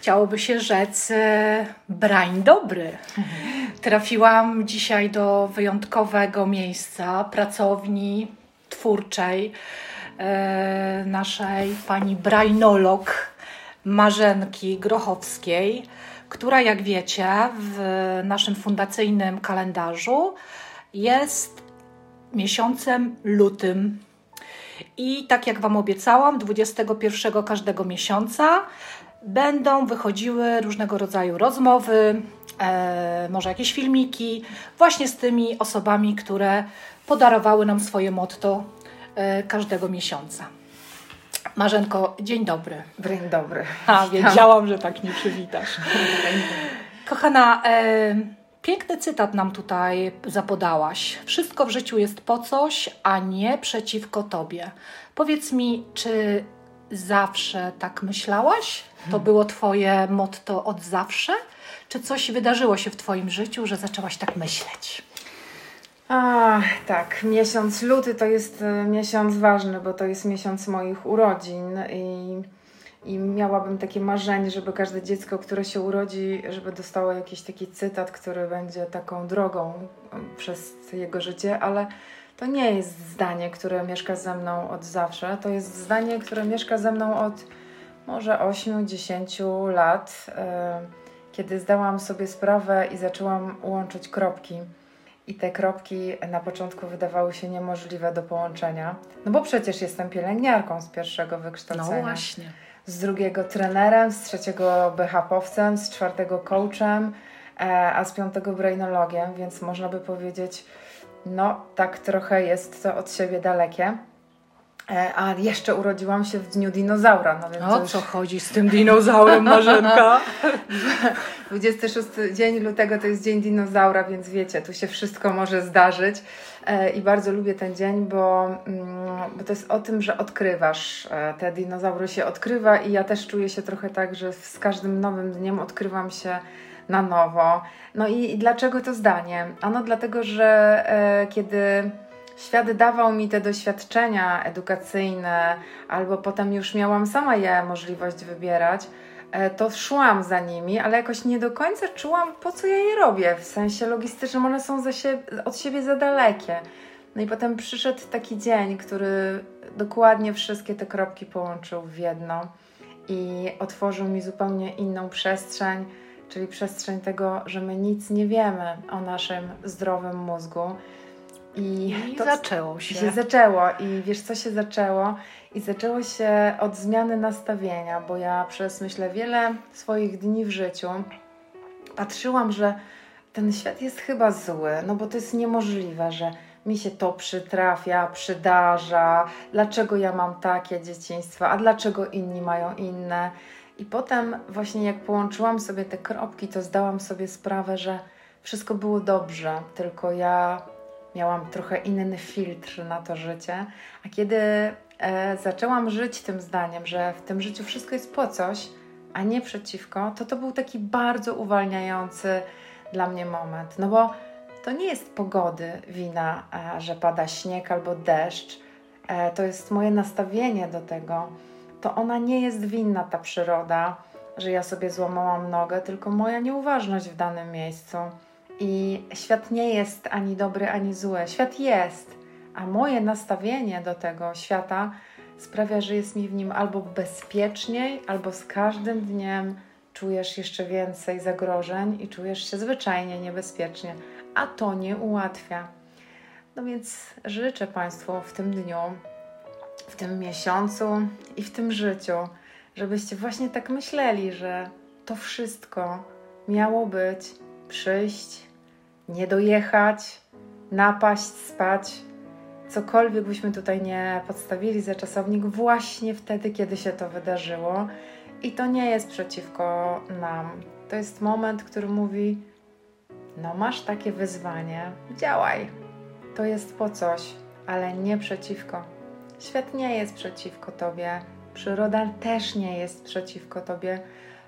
chciałoby się rzec e, brań dobry. Trafiłam dzisiaj do wyjątkowego miejsca, pracowni twórczej e, naszej pani brajnolog Marzenki Grochowskiej, która jak wiecie w naszym fundacyjnym kalendarzu jest miesiącem lutym. I tak jak Wam obiecałam, 21 każdego miesiąca będą wychodziły różnego rodzaju rozmowy, e, może jakieś filmiki, właśnie z tymi osobami, które podarowały nam swoje motto e, każdego miesiąca. Marzenko, dzień dobry. Dzień dobry. A, wiedziałam, że tak nie przywitasz. Kochana, e, piękny cytat nam tutaj zapodałaś. Wszystko w życiu jest po coś, a nie przeciwko tobie. Powiedz mi, czy zawsze tak myślałaś? To było Twoje motto od zawsze? Czy coś wydarzyło się w Twoim życiu, że zaczęłaś tak myśleć? A, tak, miesiąc luty to jest e, miesiąc ważny, bo to jest miesiąc moich urodzin i, i miałabym takie marzenie, żeby każde dziecko, które się urodzi, żeby dostało jakiś taki cytat, który będzie taką drogą e, przez jego życie, ale to nie jest zdanie, które mieszka ze mną od zawsze. To jest zdanie, które mieszka ze mną od może 8-10 lat, e, kiedy zdałam sobie sprawę i zaczęłam łączyć kropki. I te kropki na początku wydawały się niemożliwe do połączenia. No bo przecież jestem pielęgniarką z pierwszego wykształcenia. No właśnie. Z drugiego trenerem, z trzeciego BHP-owcem, z czwartego coachem, e, a z piątego brainologiem, więc można by powiedzieć, no tak trochę jest to od siebie dalekie. E, a jeszcze urodziłam się w dniu dinozaura. No więc o już... co chodzi z tym dinozaurem, Marzenka? 26 dzień lutego to jest dzień dinozaura, więc wiecie, tu się wszystko może zdarzyć. E, I bardzo lubię ten dzień, bo, mm, bo to jest o tym, że odkrywasz. E, te dinozaury się odkrywa i ja też czuję się trochę tak, że z każdym nowym dniem odkrywam się na nowo. No i, i dlaczego to zdanie? Ano dlatego, że e, kiedy świat dawał mi te doświadczenia edukacyjne, albo potem już miałam sama je możliwość wybierać, e, to szłam za nimi, ale jakoś nie do końca czułam, po co ja je robię. W sensie logistycznym one są od siebie za dalekie. No i potem przyszedł taki dzień, który dokładnie wszystkie te kropki połączył w jedno i otworzył mi zupełnie inną przestrzeń, czyli przestrzeń tego, że my nic nie wiemy o naszym zdrowym mózgu. I, I to zaczęło się. się. zaczęło i wiesz co się zaczęło? I zaczęło się od zmiany nastawienia, bo ja przez myślę wiele swoich dni w życiu patrzyłam, że ten świat jest chyba zły, no bo to jest niemożliwe, że mi się to przytrafia, przydarza, dlaczego ja mam takie dzieciństwo, a dlaczego inni mają inne. I potem właśnie jak połączyłam sobie te kropki, to zdałam sobie sprawę, że wszystko było dobrze, tylko ja miałam trochę inny filtr na to życie. A kiedy e, zaczęłam żyć tym zdaniem, że w tym życiu wszystko jest po coś, a nie przeciwko, to to był taki bardzo uwalniający dla mnie moment. No bo to nie jest pogody wina, e, że pada śnieg albo deszcz. E, to jest moje nastawienie do tego. To ona nie jest winna, ta przyroda, że ja sobie złamałam nogę, tylko moja nieuważność w danym miejscu. I świat nie jest ani dobry, ani zły. Świat jest, a moje nastawienie do tego świata sprawia, że jest mi w nim albo bezpieczniej, albo z każdym dniem czujesz jeszcze więcej zagrożeń i czujesz się zwyczajnie niebezpiecznie, a to nie ułatwia. No więc życzę Państwu w tym dniu, w tym miesiącu i w tym życiu, żebyście właśnie tak myśleli, że to wszystko miało być, przyjść, nie dojechać, napaść, spać. Cokolwiek byśmy tutaj nie podstawili za czasownik, właśnie wtedy, kiedy się to wydarzyło. I to nie jest przeciwko nam. To jest moment, który mówi: No, masz takie wyzwanie, działaj. To jest po coś, ale nie przeciwko. Świat nie jest przeciwko tobie, przyroda też nie jest przeciwko tobie.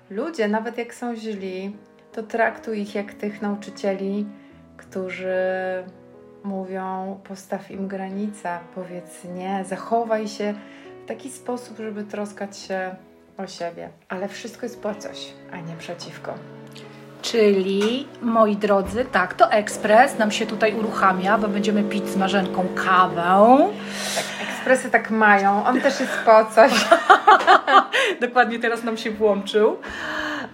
Ludzie, nawet jak są źli, to traktuj ich jak tych nauczycieli, którzy mówią: postaw im granice, powiedz nie, zachowaj się w taki sposób, żeby troskać się o siebie, ale wszystko jest po coś, a nie przeciwko. Czyli, moi drodzy, tak, to ekspres nam się tutaj uruchamia, bo będziemy pić z Marzenką kawę. Tak, ekspresy tak mają, on też jest po coś. Dokładnie teraz nam się włączył.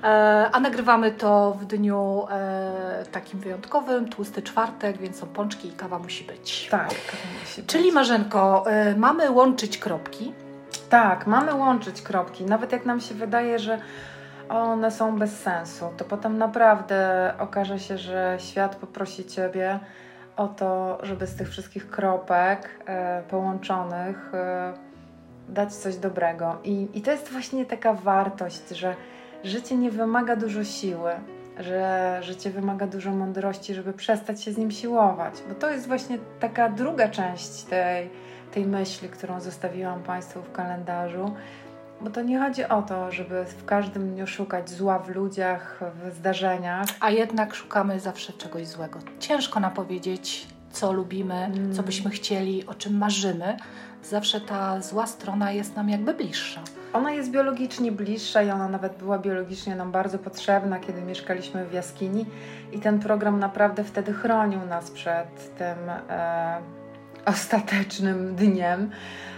E, a nagrywamy to w dniu e, takim wyjątkowym, tłusty czwartek, więc są pączki i kawa musi być. Tak, musi być. Czyli Marzenko, e, mamy łączyć kropki. Tak, mamy łączyć kropki. Nawet jak nam się wydaje, że one są bez sensu, to potem naprawdę okaże się, że świat poprosi Ciebie o to, żeby z tych wszystkich kropek e, połączonych e, dać coś dobrego. I, I to jest właśnie taka wartość, że życie nie wymaga dużo siły, że życie wymaga dużo mądrości, żeby przestać się z nim siłować. Bo to jest właśnie taka druga część tej, tej myśli, którą zostawiłam Państwu w kalendarzu. Bo to nie chodzi o to, żeby w każdym dniu szukać zła w ludziach, w zdarzeniach. A jednak szukamy zawsze czegoś złego. Ciężko nam powiedzieć, co lubimy, mm. co byśmy chcieli, o czym marzymy. Zawsze ta zła strona jest nam jakby bliższa. Ona jest biologicznie bliższa i ona nawet była biologicznie nam bardzo potrzebna, kiedy mieszkaliśmy w jaskini. I ten program naprawdę wtedy chronił nas przed tym e, ostatecznym dniem.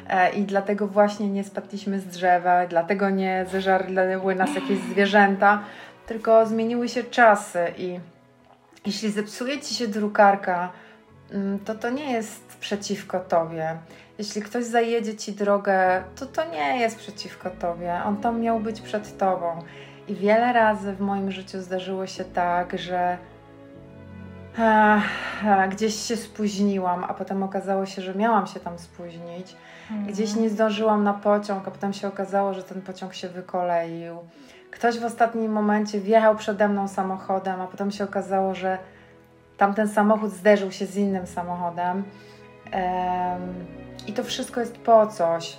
E, I dlatego właśnie nie spadliśmy z drzewa, dlatego nie zeżarły nas jakieś zwierzęta, tylko zmieniły się czasy. I jeśli zepsuje ci się drukarka, mm, to to nie jest przeciwko tobie. Jeśli ktoś zajedzie ci drogę, to to nie jest przeciwko tobie. On tam miał być przed tobą. I wiele razy w moim życiu zdarzyło się tak, że gdzieś się spóźniłam, a potem okazało się, że miałam się tam spóźnić. Mhm. Gdzieś nie zdążyłam na pociąg, a potem się okazało, że ten pociąg się wykoleił. Ktoś w ostatnim momencie wjechał przede mną samochodem, a potem się okazało, że tamten samochód zderzył się z innym samochodem. I to wszystko jest po coś.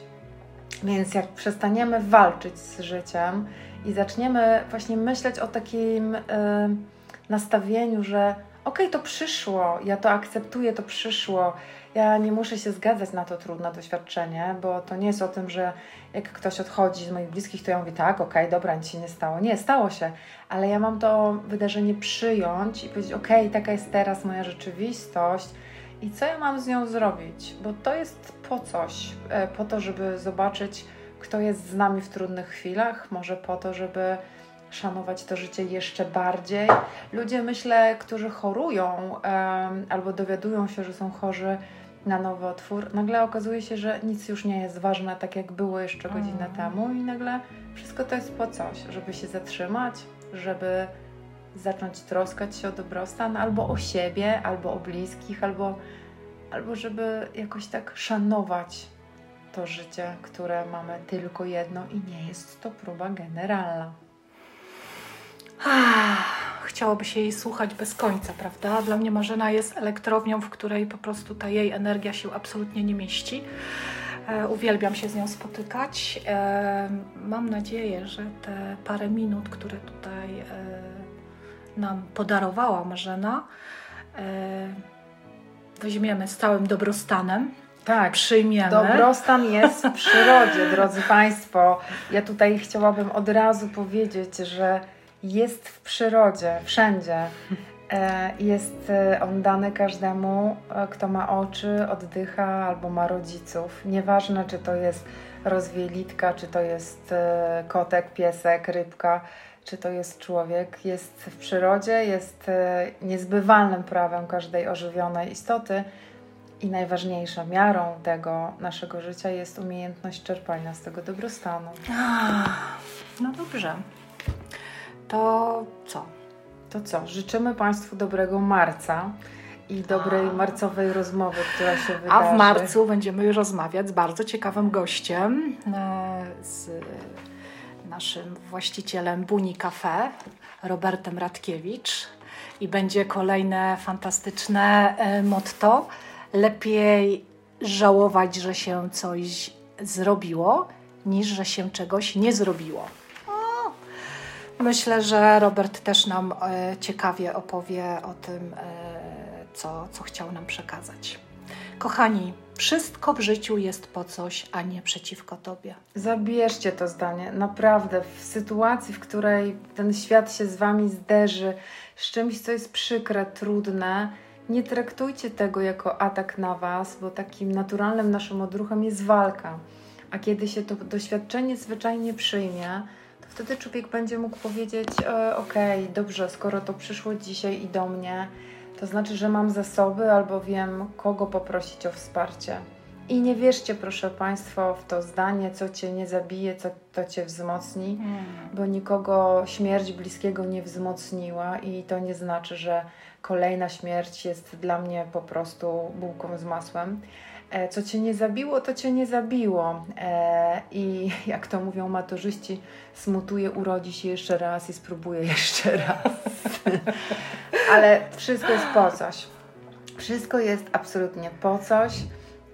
Więc jak przestaniemy walczyć z życiem i zaczniemy właśnie myśleć o takim nastawieniu, że okej, okay, to przyszło, ja to akceptuję, to przyszło. Ja nie muszę się zgadzać na to trudne doświadczenie, bo to nie jest o tym, że jak ktoś odchodzi z moich bliskich, to ja mówię tak, okej, okay, dobra, nic się nie stało. Nie, stało się, ale ja mam to wydarzenie przyjąć i powiedzieć, okej, okay, taka jest teraz moja rzeczywistość i co ja mam z nią zrobić, bo to jest po coś, e, po to, żeby zobaczyć, kto jest z nami w trudnych chwilach, może po to, żeby szanować to życie jeszcze bardziej. Ludzie, myślę, którzy chorują albo dowiadują się, że są chorzy na nowotwór, nagle okazuje się, że nic już nie jest ważne tak, jak było jeszcze godzinę mm. temu, i nagle wszystko to jest po coś, żeby się zatrzymać, żeby zacząć troskać się o dobrostan albo o siebie, albo o bliskich, albo, albo żeby jakoś tak szanować to życie, które mamy tylko jedno i nie jest to próba generalna. Chciałoby się jej słuchać bez końca, prawda? Dla mnie Marzena jest elektrownią, w której po prostu ta jej energia się absolutnie nie mieści. E, uwielbiam się z nią spotykać. E, mam nadzieję, że te parę minut, które tutaj e, nam podarowała Marzena, weźmiemy z całym dobrostanem. Tak, przyjmiemy. Dobrostan jest w przyrodzie, drodzy Państwo. Ja tutaj chciałabym od razu powiedzieć, że jest w przyrodzie, wszędzie. E, jest e, on dany każdemu, e, kto ma oczy, oddycha albo ma rodziców. Nieważne, czy to jest rozwielitka, czy to jest kotek, piesek, rybka, czy to jest człowiek. Jest w przyrodzie, jest niezbywalnym prawem każdej ożywionej istoty. I najważniejszą miarą tego naszego życia jest umiejętność czerpania z tego dobrostanu. No dobrze to co? To co? Życzymy Państwu dobrego marca i dobrej A. marcowej rozmowy, która się wydarzy. A w marcu będziemy już rozmawiać z bardzo ciekawym gościem, e, z naszym właścicielem Buni Cafe, Robertem Radkiewicz. I będzie kolejne fantastyczne e, motto. Lepiej żałować, że się coś zrobiło, niż że się czegoś nie zrobiło. Myślę, że Robert też nam e, ciekawie opowie o tym, e, co, co chciał nam przekazać. Kochani, Wszystko w życiu jest po coś, a nie przeciwko tobie. Zabierzcie to zdanie. Naprawdę, w sytuacji, w której ten świat się z wami zderzy, z czymś, co jest przykre, trudne, nie traktujcie tego jako atak na was, bo takim naturalnym naszym odruchem jest walka. A kiedy się to doświadczenie zwyczajnie przyjmie, wtedy człowiek będzie mógł powiedzieć: e, Okej, okay, dobrze, skoro to przyszło dzisiaj i do mnie, to znaczy, że mam zasoby albo wiem, kogo poprosić o wsparcie. I nie wierzcie, proszę Państwa, w to zdanie, co Cię nie zabije, co to Cię wzmocni, mm. bo nikogo śmierć bliskiego nie wzmocniła i to nie znaczy, że kolejna śmierć jest dla mnie po prostu bułką z masłem. E, co cię nie zabiło, to cię nie zabiło. E, I jak to mówią maturzyści, smutuje, urodzi się jeszcze raz i spróbuje jeszcze raz. Ale wszystko jest po coś. Wszystko jest absolutnie po coś.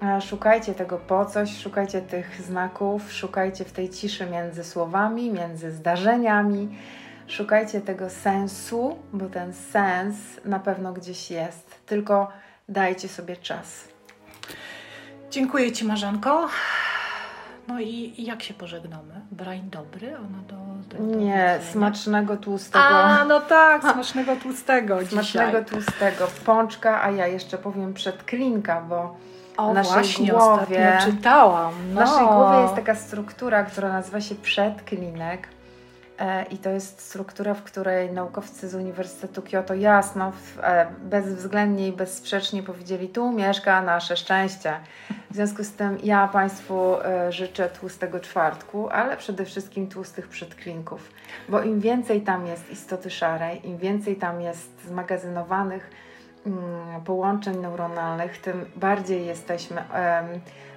E, szukajcie tego po coś, szukajcie tych znaków, szukajcie w tej ciszy między słowami, między zdarzeniami. Szukajcie tego sensu, bo ten sens na pewno gdzieś jest. Tylko dajcie sobie czas. Dziękuję Ci, Marzanko. No i, i jak się pożegnamy? Brain dobry? Ona do, do, do Nie, smacznego tłustego. A, no tak, smacznego tłustego Smacznego tłustego. Pączka, a ja jeszcze powiem przed klinka, bo o, w naszej właśnie, głowie czytałam. No. W naszej głowie jest taka struktura, która nazywa się przedklinek. E, I to jest struktura, w której naukowcy z Uniwersytetu Kyoto jasno, e, bezwzględnie i bezsprzecznie powiedzieli: Tu mieszka nasze szczęście. W związku z tym ja Państwu e, życzę tłustego czwartku, ale przede wszystkim tłustych przedklinków, bo im więcej tam jest istoty szarej, im więcej tam jest zmagazynowanych mm, połączeń neuronalnych, tym bardziej jesteśmy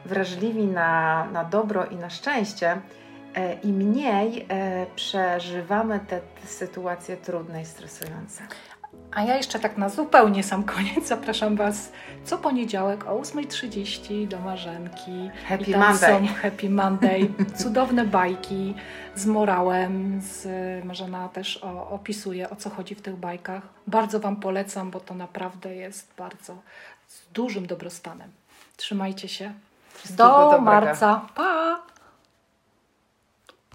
wrażliwi na, na dobro i na szczęście i mniej e, przeżywamy te sytuacje trudne i stresujące. A ja jeszcze tak na zupełnie sam koniec zapraszam Was co poniedziałek o 8.30 do Marzenki. Happy Monday. Są happy Monday. Cudowne bajki z morałem. Z, Marzena też o, opisuje o co chodzi w tych bajkach. Bardzo Wam polecam, bo to naprawdę jest bardzo z dużym dobrostanem. Trzymajcie się. Wszystkiego do dobrego. marca. Pa!